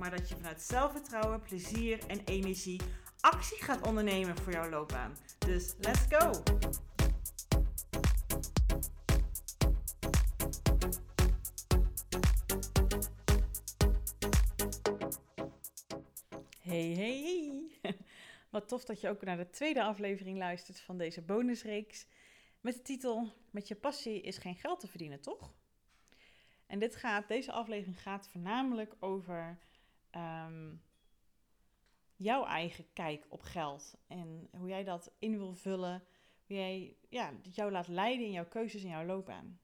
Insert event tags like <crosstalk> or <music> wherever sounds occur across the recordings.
maar dat je vanuit zelfvertrouwen, plezier en energie actie gaat ondernemen voor jouw loopbaan. Dus let's go! Hey, hey, hey. <laughs> Wat tof dat je ook naar de tweede aflevering luistert van deze bonusreeks. Met de titel Met je passie is geen geld te verdienen, toch? En dit gaat, deze aflevering gaat voornamelijk over ehm, jouw eigen kijk op geld. En hoe jij dat in wil vullen. Hoe jij ja, jou laat leiden in jouw keuzes en jouw loopbaan.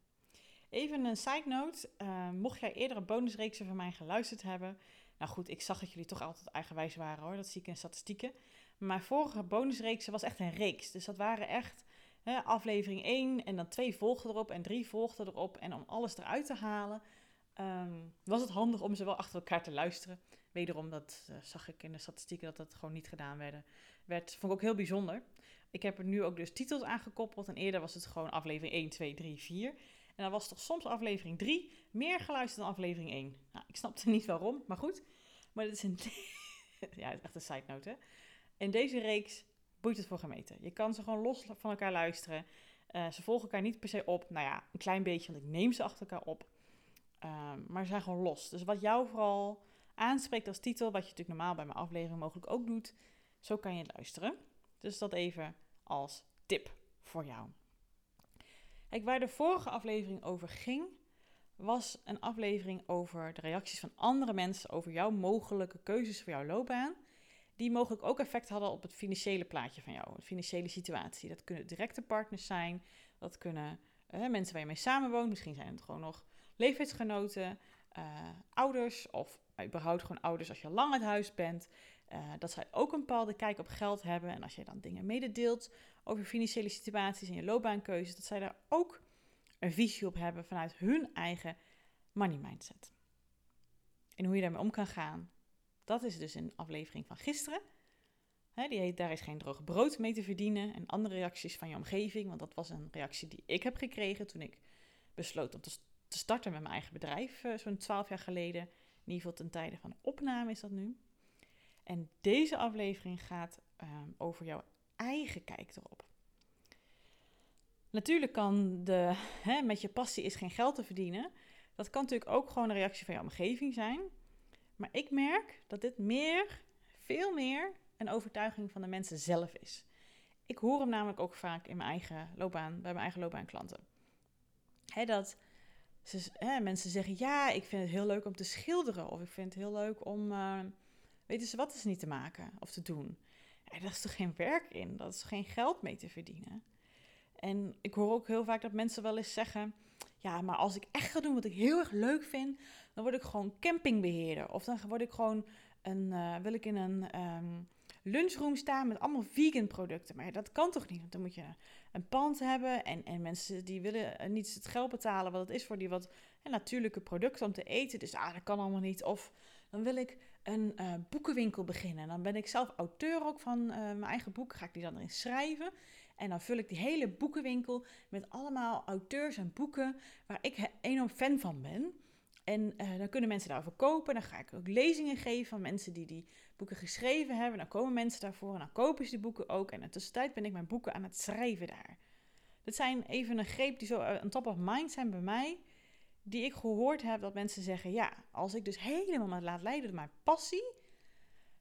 Even een side note. Uh, mocht jij eerder een bonusreeksen van mij geluisterd hebben, nou goed, ik zag dat jullie toch altijd eigenwijs waren hoor. Dat zie ik in statistieken. Maar vorige bonusreeksen was echt een reeks. Dus dat waren echt hè, aflevering 1 en dan 2 volgden erop en 3 volgden erop. En om alles eruit te halen, um, was het handig om ze wel achter elkaar te luisteren. Wederom, dat uh, zag ik in de statistieken dat dat gewoon niet gedaan werd. werd. Vond ik ook heel bijzonder. Ik heb er nu ook dus titels aangekoppeld. En eerder was het gewoon aflevering 1, 2, 3, 4. En dan was toch soms aflevering 3 meer geluisterd dan aflevering 1. Nou, ik snapte niet waarom, maar goed. Maar dit is een. <laughs> ja, het is echt een side note? In deze reeks boeit het voor gemeten. Je kan ze gewoon los van elkaar luisteren. Uh, ze volgen elkaar niet per se op. Nou ja, een klein beetje, want ik neem ze achter elkaar op. Um, maar ze zijn gewoon los. Dus wat jou vooral aanspreekt als titel, wat je natuurlijk normaal bij mijn aflevering mogelijk ook doet, zo kan je luisteren. Dus dat even als tip voor jou. Kijk, waar de vorige aflevering over ging, was een aflevering over de reacties van andere mensen over jouw mogelijke keuzes voor jouw loopbaan. Die mogelijk ook effect hadden op het financiële plaatje van jou, de financiële situatie. Dat kunnen directe partners zijn, dat kunnen mensen waar je mee samenwoont, misschien zijn het gewoon nog leeftijdsgenoten, uh, ouders of überhaupt gewoon ouders als je lang uit huis bent. Uh, dat zij ook een bepaalde kijk op geld hebben. En als je dan dingen mededeelt over financiële situaties en je loopbaankeuzes, dat zij daar ook een visie op hebben vanuit hun eigen money mindset. En hoe je daarmee om kan gaan, dat is dus een aflevering van gisteren. Die heet Daar is geen droog brood mee te verdienen. En andere reacties van je omgeving. Want dat was een reactie die ik heb gekregen toen ik besloot om te, te starten met mijn eigen bedrijf. Uh, Zo'n twaalf jaar geleden. In ieder geval ten tijde van opname is dat nu. En deze aflevering gaat um, over jouw eigen kijk erop. Natuurlijk kan de hè, met je passie is geen geld te verdienen. Dat kan natuurlijk ook gewoon een reactie van je omgeving zijn. Maar ik merk dat dit meer, veel meer, een overtuiging van de mensen zelf is. Ik hoor hem namelijk ook vaak in mijn eigen loopbaan, bij mijn eigen loopbaanklanten. Hè, dat ze, mensen zeggen, ja, ik vind het heel leuk om te schilderen. Of ik vind het heel leuk om, uh, weten ze wat is niet te maken of te doen. En dat is toch geen werk in, dat is geen geld mee te verdienen. En ik hoor ook heel vaak dat mensen wel eens zeggen: Ja, maar als ik echt ga doen wat ik heel erg leuk vind, dan word ik gewoon campingbeheerder. Of dan word ik gewoon een, uh, wil ik in een um, lunchroom staan met allemaal vegan producten. Maar dat kan toch niet? Want dan moet je een pand hebben. En, en mensen die willen niet het geld betalen wat het is voor die wat natuurlijke producten om te eten. Dus ah, dat kan allemaal niet. Of dan wil ik een uh, boekenwinkel beginnen. Dan ben ik zelf auteur ook van mijn eigen boek. Ga ik die dan erin schrijven. En dan vul ik die hele boekenwinkel met allemaal auteurs en boeken waar ik enorm fan van ben. En uh, dan kunnen mensen daarover kopen. Dan ga ik ook lezingen geven van mensen die die boeken geschreven hebben. Dan komen mensen daarvoor en dan kopen ze die boeken ook. En in de tussentijd ben ik mijn boeken aan het schrijven daar. Dat zijn even een greep die zo aan top of mind zijn bij mij. Die ik gehoord heb dat mensen zeggen: ja, als ik dus helemaal me laat leiden door mijn passie,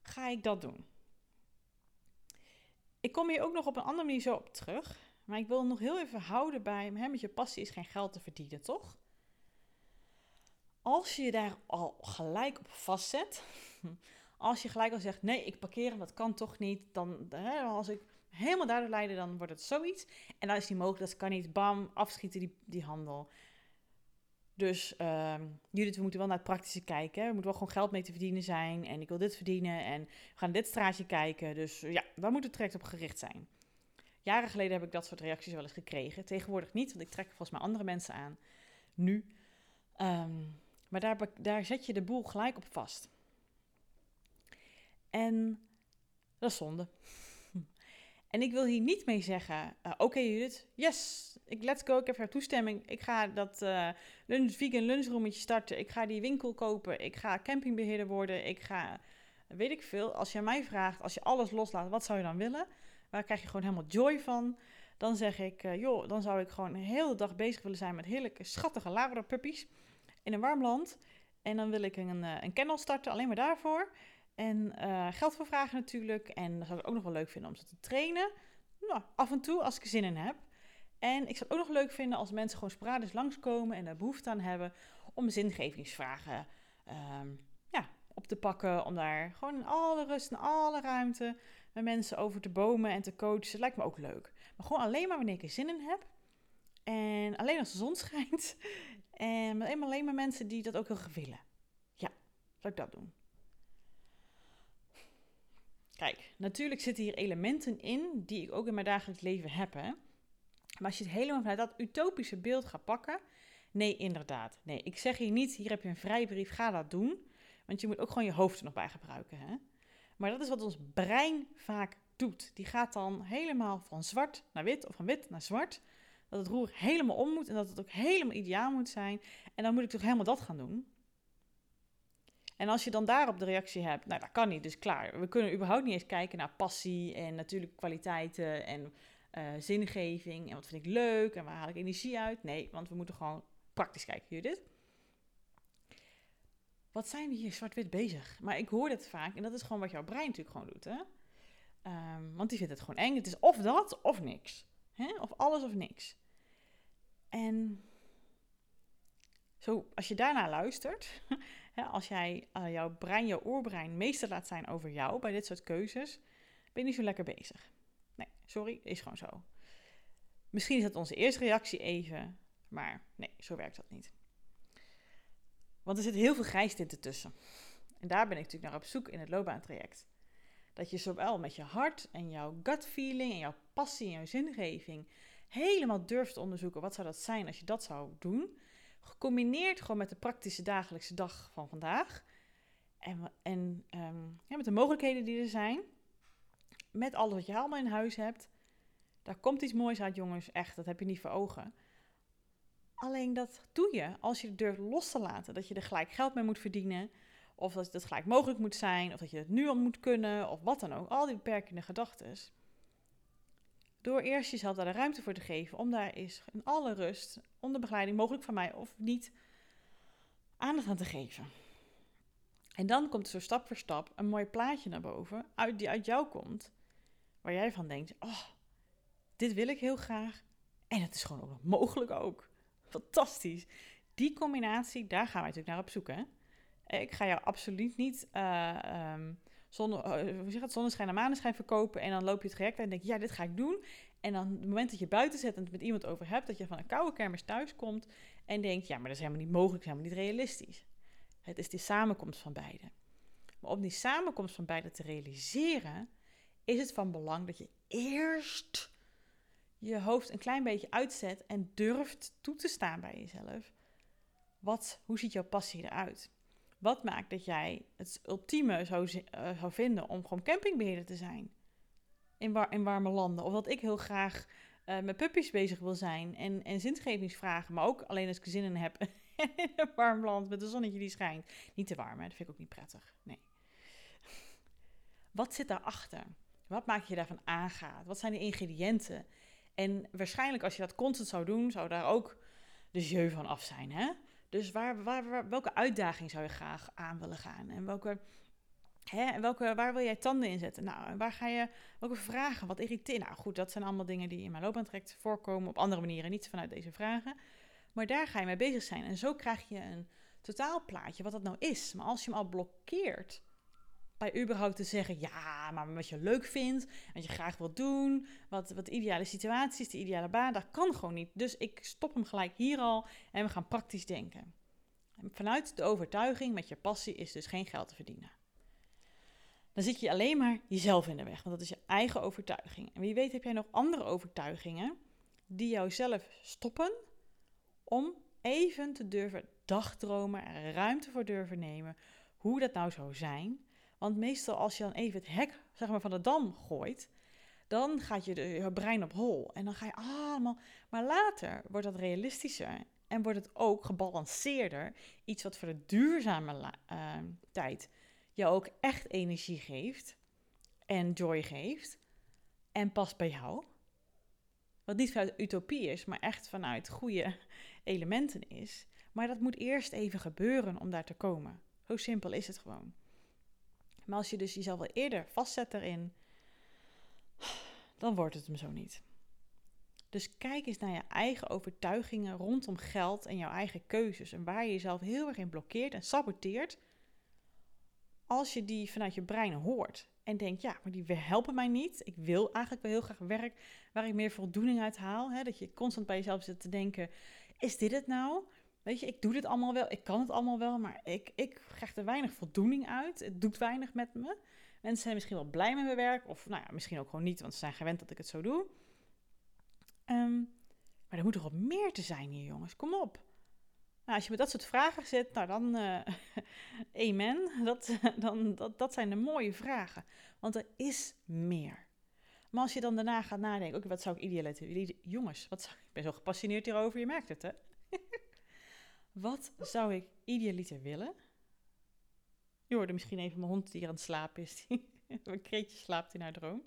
ga ik dat doen. Ik kom hier ook nog op een andere manier zo op terug. Maar ik wil nog heel even houden bij: hè, met je passie is geen geld te verdienen, toch? Als je je daar al gelijk op vastzet, <laughs> als je gelijk al zegt: nee, ik parkeer hem, dat kan toch niet, dan hè, als ik helemaal daardoor leiden, dan wordt het zoiets. En dan is die mogelijk, dat kan niet, bam, afschieten die, die handel. Dus uh, Judith, we moeten wel naar het praktische kijken. We moeten wel gewoon geld mee te verdienen zijn. En ik wil dit verdienen. En we gaan dit straatje kijken. Dus ja, daar moet het traject op gericht zijn. Jaren geleden heb ik dat soort reacties wel eens gekregen. Tegenwoordig niet, want ik trek volgens mij andere mensen aan. Nu. Ehm, maar daar, daar zet je de boel gelijk op vast. En dat is zonde. <laughs> En ik wil hier niet mee zeggen, uh, oké Judith, yes, ik, let's go, ik heb haar toestemming. Ik ga dat uh, lunch, vegan lunchroometje starten. Ik ga die winkel kopen. Ik ga campingbeheerder worden. Ik ga, weet ik veel. Als je mij vraagt, als je alles loslaat, wat zou je dan willen? Waar krijg je gewoon helemaal joy van? Dan zeg ik, uh, joh, dan zou ik gewoon een hele dag bezig willen zijn met heerlijke, schattige Labrador puppies in een warm land. En dan wil ik een, een kennel starten, alleen maar daarvoor. En uh, geld voor vragen natuurlijk. En dat zou ik ook nog wel leuk vinden om ze te trainen. Nou, af en toe als ik er zin in heb. En ik zou het ook nog leuk vinden als mensen gewoon sporadisch langskomen en daar behoefte aan hebben om zingevingsvragen um, ja, op te pakken. Om daar gewoon in alle rust en alle ruimte met mensen over te bomen en te coachen. Dat lijkt me ook leuk. Maar gewoon alleen maar wanneer ik er zin in heb. En alleen als de zon <laughs> schijnt. En alleen maar mensen die dat ook heel graag willen. Ja, zou ik dat doen. Kijk, natuurlijk zitten hier elementen in die ik ook in mijn dagelijks leven heb. Hè? Maar als je het helemaal vanuit dat utopische beeld gaat pakken. Nee, inderdaad. Nee, ik zeg hier niet, hier heb je een vrijbrief, ga dat doen. Want je moet ook gewoon je hoofd er nog bij gebruiken. Hè? Maar dat is wat ons brein vaak doet. Die gaat dan helemaal van zwart naar wit of van wit naar zwart. Dat het roer helemaal om moet en dat het ook helemaal ideaal moet zijn. En dan moet ik toch helemaal dat gaan doen. En als je dan daarop de reactie hebt, nou dat kan niet, dus klaar. We kunnen überhaupt niet eens kijken naar passie en natuurlijk kwaliteiten en uh, zingeving en wat vind ik leuk en waar haal ik energie uit. Nee, want we moeten gewoon praktisch kijken, Judith. Wat zijn we hier zwart-wit bezig? Maar ik hoor dat vaak en dat is gewoon wat jouw brein natuurlijk gewoon doet, hè? Um, want die vindt het gewoon eng. Het is of dat of niks. Hè? Of alles of niks. En zo, als je daarna luistert, <laughs> als jij uh, jouw brein, jouw oorbrein meester laat zijn over jou bij dit soort keuzes, ben je niet zo lekker bezig. Nee, sorry, is gewoon zo. Misschien is dat onze eerste reactie even, maar nee, zo werkt dat niet. Want er zit heel veel grijstinten tussen. En daar ben ik natuurlijk naar op zoek in het loopbaantraject. Dat je zowel met je hart en jouw gut feeling en jouw passie en jouw zingeving helemaal durft te onderzoeken wat zou dat zijn als je dat zou doen. Gecombineerd gewoon met de praktische dagelijkse dag van vandaag. En, en ja, met de mogelijkheden die er zijn. Met alles wat je allemaal in huis hebt. Daar komt iets moois uit, jongens. Echt, dat heb je niet voor ogen. Alleen dat doe je als je het durft los te laten. Dat je er gelijk geld mee moet verdienen. Of dat het gelijk mogelijk moet zijn. Of dat je het nu al moet kunnen. Of wat dan ook. Al die beperkende gedachten. Door eerst jezelf daar de ruimte voor te geven om daar eens in alle rust, onder begeleiding, mogelijk van mij of niet, aandacht aan te geven. En dan komt zo stap voor stap een mooi plaatje naar boven, uit, die uit jou komt, waar jij van denkt: Oh, dit wil ik heel graag. En het is gewoon ook mogelijk ook. Fantastisch. Die combinatie, daar gaan wij natuurlijk naar op zoek. Hè? Ik ga jou absoluut niet uh, um, uh, hoe zeg het, zonneschijn en maneschijn verkopen. En dan loop je het traject en denk je, ja, dit ga ik doen. En dan het moment dat je buiten zet en het met iemand over hebt, dat je van een koude kermis thuis komt en denkt, ja, maar dat is helemaal niet mogelijk, helemaal niet realistisch. Het is die samenkomst van beide. Maar om die samenkomst van beide te realiseren, is het van belang dat je eerst je hoofd een klein beetje uitzet en durft toe te staan bij jezelf. Wat, hoe ziet jouw passie eruit? Wat maakt dat jij het ultieme zou, uh, zou vinden om gewoon campingbeheerder te zijn? In, war in warme landen. Of dat ik heel graag uh, met puppies bezig wil zijn en, en maar ook alleen als ik zin in heb. <laughs> in een warm land met een zonnetje die schijnt. Niet te warm, hè? dat vind ik ook niet prettig. Nee. Wat zit daarachter? Wat maak je daarvan aangaat? Wat zijn de ingrediënten? En waarschijnlijk als je dat constant zou doen, zou daar ook de jeu van af zijn. Hè? Dus waar, waar, welke uitdaging zou je graag aan willen gaan? En welke, hè, welke, waar wil jij tanden in zetten? Nou, waar ga je, welke vragen, wat irriteert? Nou goed, dat zijn allemaal dingen die in mijn loopbaantraject voorkomen op andere manieren, niet vanuit deze vragen. Maar daar ga je mee bezig zijn. En zo krijg je een totaalplaatje wat dat nou is. Maar als je hem al blokkeert bij überhaupt te zeggen, ja, maar wat je leuk vindt, wat je graag wilt doen, wat, wat de ideale situatie is, de ideale baan, dat kan gewoon niet. Dus ik stop hem gelijk hier al en we gaan praktisch denken. En vanuit de overtuiging met je passie is dus geen geld te verdienen. Dan zit je alleen maar jezelf in de weg, want dat is je eigen overtuiging. En wie weet heb jij nog andere overtuigingen die jou zelf stoppen om even te durven dagdromen en ruimte voor durven nemen hoe dat nou zou zijn want meestal als je dan even het hek zeg maar, van de dam gooit, dan gaat je, de, je brein op hol. En dan ga je allemaal. Maar later wordt dat realistischer en wordt het ook gebalanceerder. Iets wat voor de duurzame uh, tijd je ook echt energie geeft en joy geeft. En past bij jou. Wat niet vanuit utopie is, maar echt vanuit goede <laughs> elementen is. Maar dat moet eerst even gebeuren om daar te komen. Zo simpel is het gewoon. Maar als je dus jezelf al eerder vastzet erin, dan wordt het hem zo niet. Dus kijk eens naar je eigen overtuigingen rondom geld en jouw eigen keuzes. En waar je jezelf heel erg in blokkeert en saboteert. Als je die vanuit je brein hoort en denkt, ja, maar die helpen mij niet. Ik wil eigenlijk wel heel graag werk waar ik meer voldoening uit haal. Hè? Dat je constant bij jezelf zit te denken, is dit het nou? Weet je, ik doe dit allemaal wel, ik kan het allemaal wel, maar ik, ik krijg er weinig voldoening uit. Het doet weinig met me. Mensen zijn misschien wel blij met mijn werk, of nou ja, misschien ook gewoon niet, want ze zijn gewend dat ik het zo doe. Ehm, maar er moet toch wat meer te zijn hier, jongens. Kom op. Nou, als je met dat soort vragen zit, nou dan, uh, <laughs> amen. Dat, <laughs> dan, dat, dat zijn de mooie vragen. Want er is meer. Maar als je dan daarna gaat nadenken, oké, wat zou ik idealiter... Jongens, wat zou, ik ben zo gepassioneerd hierover, je merkt het, hè? Wat zou ik idealiter willen? Je hoorde misschien even mijn hond die hier aan het slapen is. <laughs> een kreetje slaapt in haar droom.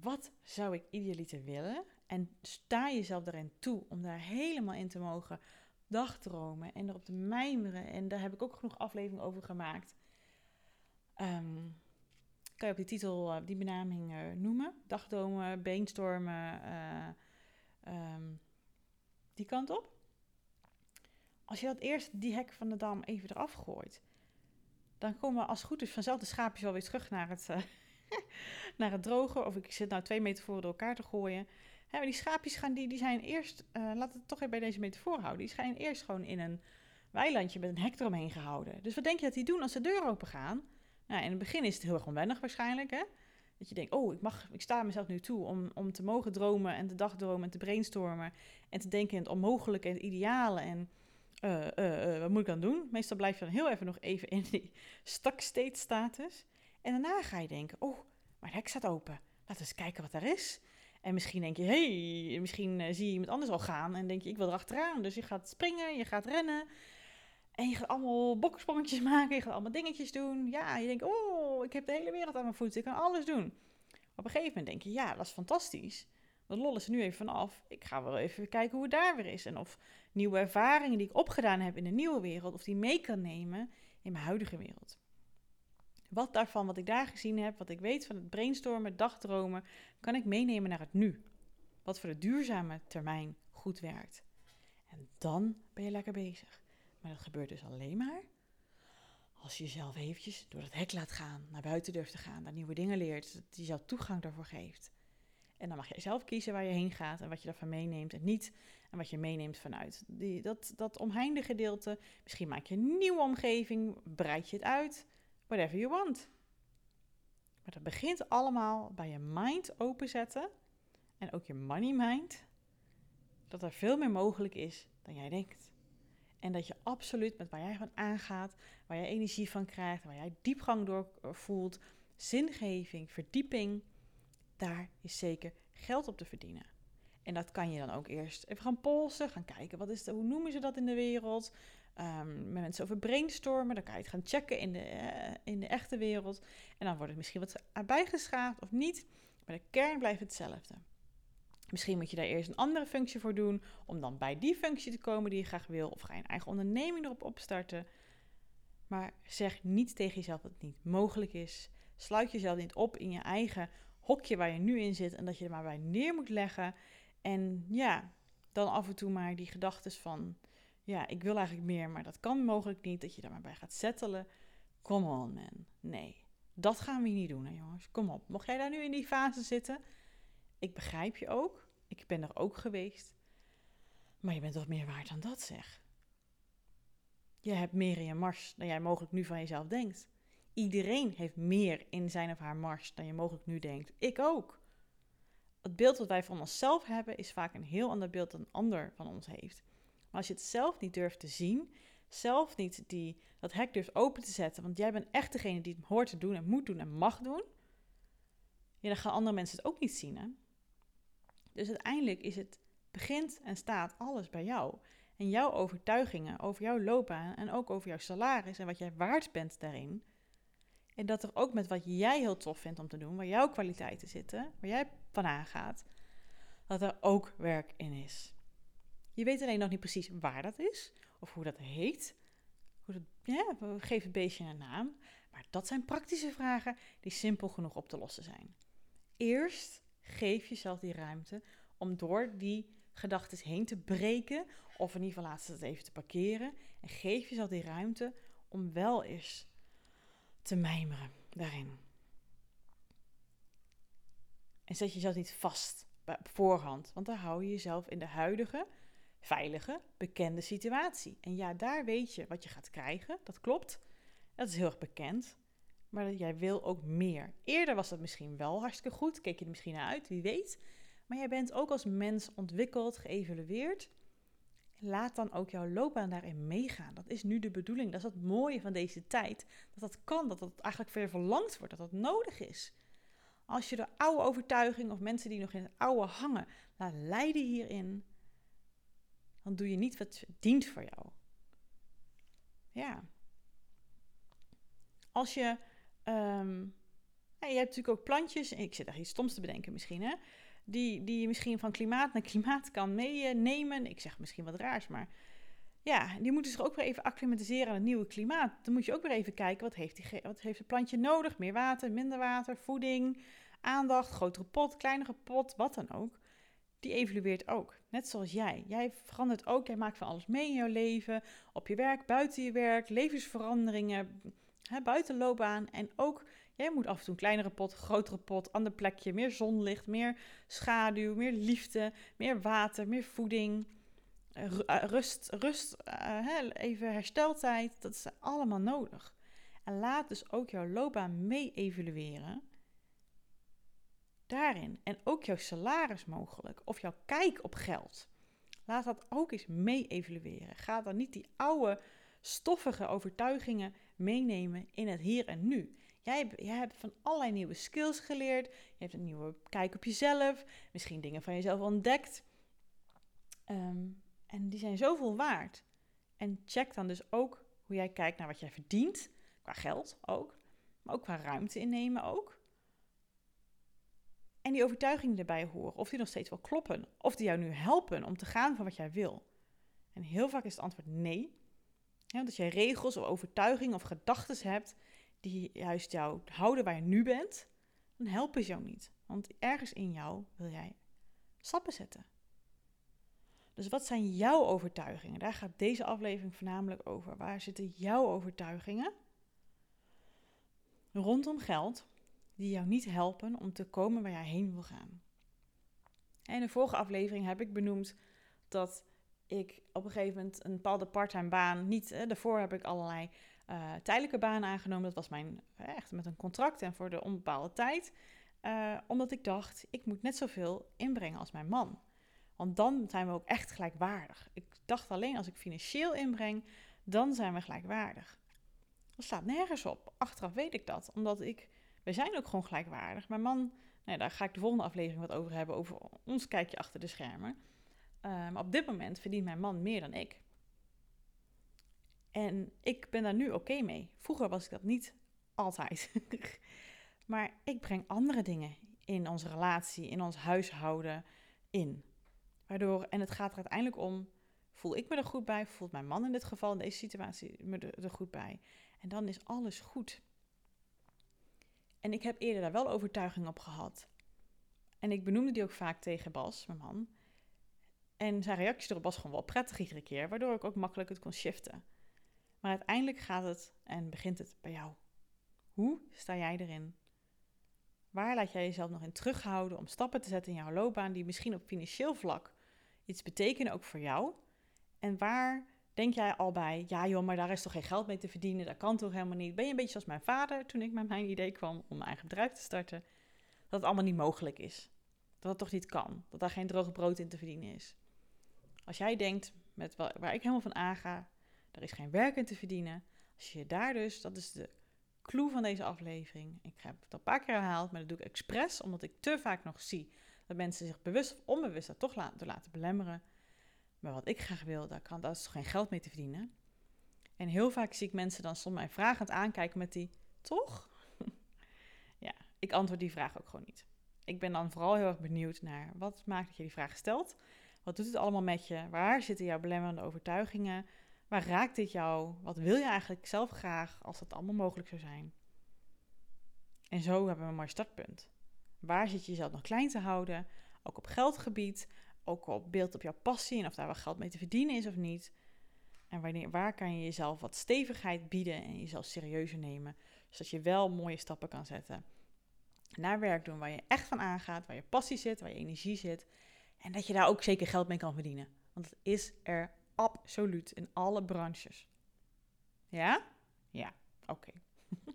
Wat zou ik idealiter willen? En sta jezelf erin toe om daar helemaal in te mogen dagdromen en erop te mijmeren. En daar heb ik ook genoeg afleveringen over gemaakt. Um, kan je op die titel, uh, die benaming uh, noemen? Dagdromen, brainstormen, uh, um, die kant op als je dat eerst die hek van de dam even eraf gooit, dan komen als het goed is vanzelf de schaapjes wel weer terug naar het, uh, <laughs> naar het drogen. Of ik zit nou twee metaforen door elkaar te gooien. Maar die schaapjes gaan, die, die zijn eerst, uh, laat het toch even bij deze metafoor houden, die zijn eerst gewoon in een weilandje met een hek eromheen gehouden. Dus wat denk je dat die doen als de deur open gaan? Nou, in het begin is het heel erg onwennig waarschijnlijk, hè? Dat je denkt, oh, ik, mag, ik sta mezelf nu toe om, om te mogen dromen en te dagdromen en te brainstormen. En te denken in het onmogelijke en het ideale. En uh, wat moet ik dan doen? Meestal blijf je dan heel even nog even in die stuck state status. En daarna ga je denken, oh, mijn hek staat open. Laten we eens kijken wat daar is. En misschien denk je, hey, misschien zie je iemand anders al gaan. En denk je, ik wil erachteraan. Dus je gaat springen, je gaat rennen. En je gaat allemaal boksprongetjes <laughs> maken. Je gaat allemaal dingetjes doen. Ja, je denkt, oh, ik heb de hele wereld aan mijn voeten. Ik kan alles doen. Op een gegeven moment denk je, ja, dat is fantastisch. De lol is er nu even vanaf. Ik ga wel even kijken hoe het daar weer is. En of nieuwe ervaringen die ik opgedaan heb in de nieuwe wereld, of die mee kan nemen in mijn huidige wereld. Wat daarvan, wat ik daar gezien heb, wat ik weet van het brainstormen, dagdromen, kan ik meenemen naar het nu. Wat voor de duurzame termijn goed werkt. En dan ben je lekker bezig. Maar dat gebeurt dus alleen maar als je jezelf eventjes door het hek laat gaan, naar buiten durft te gaan, daar nieuwe dingen leert, dat je jezelf toegang daarvoor geeft. En dan mag jij zelf kiezen waar je heen gaat en wat je daarvan meeneemt en niet. En wat je meeneemt vanuit die, dat, dat omheinde gedeelte. Misschien maak je een nieuwe omgeving, breid je het uit, whatever you want. Maar dat begint allemaal bij je mind openzetten en ook je money mind. Dat er veel meer mogelijk is dan jij denkt. En dat je absoluut met waar jij van aangaat, waar jij energie van krijgt, waar jij diepgang door voelt, zingeving, verdieping daar is zeker geld op te verdienen. En dat kan je dan ook eerst even gaan polsen, gaan kijken wat is de, hoe noemen ze dat in de wereld. Um, met mensen over brainstormen, dan kan je het gaan checken in de, uh, in de echte wereld. En dan wordt het misschien wat bijgeschaafd of niet, maar de kern blijft hetzelfde. Misschien moet je daar eerst een andere functie voor doen, om dan bij die functie te komen die je graag wil. Of ga je een eigen onderneming erop opstarten. Maar zeg niet tegen jezelf dat het niet mogelijk is. Sluit jezelf niet op in je eigen hokje waar je nu in zit en dat je er maar bij neer moet leggen. En ja, dan af en toe maar die gedachten van, ja, ik wil eigenlijk meer, maar dat kan mogelijk niet, dat je daar maar bij gaat settelen. Come on, man. Nee, dat gaan we niet doen, hè, jongens. Kom op. Mocht jij daar nu in die fase zitten? Ik begrijp je ook. Ik ben er ook geweest. Maar je bent toch meer waard dan dat, zeg. Je hebt meer in je mars dan jij mogelijk nu van jezelf denkt. Iedereen heeft meer in zijn of haar mars dan je mogelijk nu denkt. Ik ook. Het beeld wat wij van onszelf hebben is vaak een heel ander beeld dan een ander van ons heeft. Maar als je het zelf niet durft te zien, zelf niet die, dat hek durft open te zetten, want jij bent echt degene die het hoort te doen en moet doen en mag doen, ja, dan gaan andere mensen het ook niet zien. Hè? Dus uiteindelijk is het, begint en staat alles bij jou. En jouw overtuigingen over jouw loopbaan en ook over jouw salaris en wat jij waard bent daarin. En dat er ook met wat jij heel tof vindt om te doen, waar jouw kwaliteiten zitten, waar jij van aangaat, dat er ook werk in is. Je weet alleen nog niet precies waar dat is of hoe dat heet. Hoe dat, ja, geef het beestje een naam. Maar dat zijn praktische vragen die simpel genoeg op te lossen zijn. Eerst geef jezelf die ruimte om door die gedachten heen te breken, of in ieder geval ze het even te parkeren. En geef jezelf die ruimte om wel eens te mijmeren daarin. En zet jezelf niet vast op voorhand, want dan hou je jezelf in de huidige, veilige, bekende situatie. En ja, daar weet je wat je gaat krijgen, dat klopt. Dat is heel erg bekend. Maar jij wil ook meer. Eerder was dat misschien wel hartstikke goed, keek je er misschien naar uit, wie weet. Maar jij bent ook als mens ontwikkeld, geëvalueerd. Laat dan ook jouw loopbaan daarin meegaan. Dat is nu de bedoeling. Dat is het mooie van deze tijd. Dat dat kan, dat dat eigenlijk veel verlangd wordt, dat dat nodig is. Als je de oude overtuiging of mensen die nog in het oude hangen laat leiden hierin, dan doe je niet wat dient voor jou. Ja. Als je. Um, je hebt natuurlijk ook plantjes. Ik zit daar iets stoms te bedenken misschien, hè? Die, die je misschien van klimaat naar klimaat kan meenemen. Ik zeg misschien wat raars, maar ja, die moeten zich ook weer even acclimatiseren aan het nieuwe klimaat. Dan moet je ook weer even kijken, wat heeft, die, wat heeft het plantje nodig? Meer water, minder water, voeding, aandacht, grotere pot, kleinere pot, wat dan ook. Die evolueert ook, net zoals jij. Jij verandert ook, jij maakt van alles mee in jouw leven, op je werk, buiten je werk, levensveranderingen, hè, buiten loopbaan. En ook, jij moet af en toe een kleinere pot, grotere pot, ander plekje, meer zonlicht, meer schaduw, meer liefde, meer water, meer voeding eh, rust, rust uh, even hersteltijd, dat is allemaal nodig. En laat dus ook jouw loopbaan mee evalueren. Daarin. En ook jouw salaris mogelijk. Of jouw kijk op geld. Laat dat ook eens mee evalueren. Ga dan niet die oude, stoffige overtuigingen meenemen in het hier en nu. Jij, hebt van allerlei nieuwe skills geleerd. Je hebt een nieuwe kijk op jezelf. Misschien dingen van jezelf ontdekt. Um, en die zijn zoveel waard. En check dan dus ook hoe jij kijkt naar wat jij verdient, qua geld ook, maar ook qua ruimte innemen ook. En die overtuigingen erbij horen, of die nog steeds wel kloppen, of die jou nu helpen om te gaan van wat jij wil. En heel vaak is het antwoord nee. Ja, dat jij regels of overtuigingen of gedachten hebt die juist jou houden waar je nu bent, dan helpen ze jou niet. Want ergens in jou wil jij stappen zetten. Dus wat zijn jouw overtuigingen? Daar gaat deze aflevering voornamelijk over. Waar zitten jouw overtuigingen rondom geld die jou niet helpen om te komen waar jij heen wil gaan? In de vorige aflevering heb ik benoemd dat ik op een gegeven moment een bepaalde parttime baan niet. daarvoor heb ik allerlei uh, tijdelijke banen aangenomen. Dat was mijn echt met een contract en voor de onbepaalde tijd. Uh, omdat ik dacht, ik moet net zoveel inbrengen als mijn man. Want dan zijn we ook echt gelijkwaardig. Ik dacht alleen als ik financieel inbreng, dan zijn we gelijkwaardig. Dat staat nergens op. Achteraf weet ik dat, omdat ik, we zijn ook gewoon gelijkwaardig. Mijn man, nou, daar ga ik de volgende aflevering wat over hebben, over ons kijkje achter de schermen. Op dit moment verdient mijn man meer dan ik. En ik ben daar nu oké mee. Vroeger was ik dat niet altijd. <laughs> maar ik breng andere dingen in onze relatie, in ons huishouden in. Waardoor, en het gaat er uiteindelijk om, voel ik me er goed bij, voelt mijn man in dit geval, in deze situatie, me er, goed bij. En dan is alles goed. En ik heb eerder daar wel overtuiging op gehad. En ik benoemde die ook vaak tegen Bas, mijn man. En zijn reactie erop was gewoon wel prettig iedere keer, waardoor ik ook makkelijk het kon shiften. Maar uiteindelijk gaat het en begint het bij jou. Hoe sta jij erin? Waar laat jij jezelf nog in terughouden om stappen te zetten in jouw loopbaan die misschien op financieel vlak iets betekenen ook voor jou? En waar denk jij al bij, ja joh, maar daar is toch geen geld mee te verdienen, dat kan toch helemaal niet? Ben je een beetje zoals mijn vader toen ik met mijn idee kwam om mijn eigen bedrijf te starten? Dat het allemaal niet mogelijk is. Dat het toch niet kan. Dat daar geen droge brood in te verdienen is. Als jij denkt, met waar ik helemaal van aanga, er is geen werk in te verdienen. Als je daar dus, dat is de clue van deze aflevering. Ik heb het al een paar keer herhaald, maar dat doe ik expres, omdat ik te vaak nog zie dat mensen zich bewust of onbewust daar toch door laten belemmeren. Maar wat ik graag wil, daar, kan, daar is toch geen geld mee te verdienen. En heel vaak zie ik mensen dan soms mij vragend aankijken met die, toch? <laughs> ja, ik antwoord die vraag ook gewoon niet. Ik ben dan vooral heel erg benieuwd naar wat maakt dat je die vraag stelt. Wat doet het allemaal met je? Waar zitten jouw belemmerende overtuigingen? Waar raakt dit jou? Wat wil je eigenlijk zelf graag als dat allemaal mogelijk zou zijn? En zo hebben we een mooi startpunt. Waar zit je jezelf nog klein te houden? Ook op geldgebied, ook op beeld op jouw passie en of daar wel geld mee te verdienen is of niet. En wanneer, waar kan je jezelf wat stevigheid bieden en jezelf serieuzer nemen, zodat je wel mooie stappen kan zetten. Naar werk doen waar je echt van aangaat, waar je passie zit, waar je energie zit. En dat je daar ook zeker geld mee kan verdienen. Want het is er absoluut in alle branches. Ja? Ja, oké. <laughs>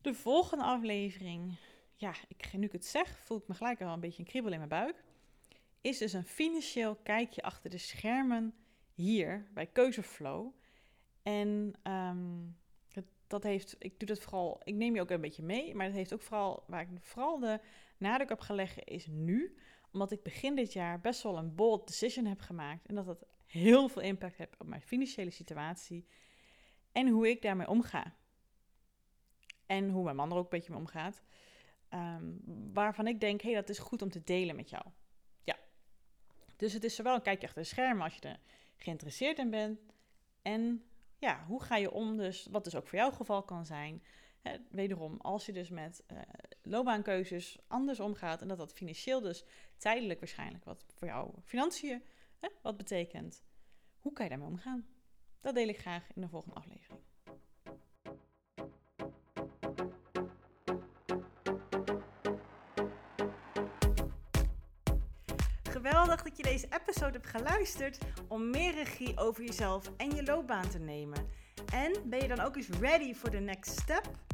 De volgende aflevering, ja, ik, nu ik het zeg, voel ik me gelijk al een beetje een kriebel in mijn buik. Is dus een financieel kijkje achter de schermen hier bij Keuzeflow. En um, dat, heeft, ik doe dat vooral, ik neem je ook een beetje mee, maar dat heeft ook vooral, waar ik vooral de nadruk op gelegd is nu, omdat ik begin dit jaar best wel een bold decision heb gemaakt en dat dat heel veel impact heeft op mijn financiële situatie en hoe ik daarmee omga. En hoe mijn man er ook een beetje mee omgaat. Ehm, waarvan ik denk, hé, hey, dat is goed om te delen met jou. Ja. Dus het is zowel een kijkje achter de schermen als je er geïnteresseerd in bent. En ja, hoe ga je om, dus wat dus ook voor jouw geval kan zijn. Wederom, als je dus met uh, loopbaankeuzes anders omgaat en dat dat financieel dus tijdelijk waarschijnlijk wat voor jouw financiën wat betekent. Hoe kan je daarmee omgaan? Dat deel ik graag in de volgende aflevering. Geweldig dat je deze episode hebt geluisterd om meer regie over jezelf en je loopbaan te nemen. En ben je dan ook eens ready for the next step?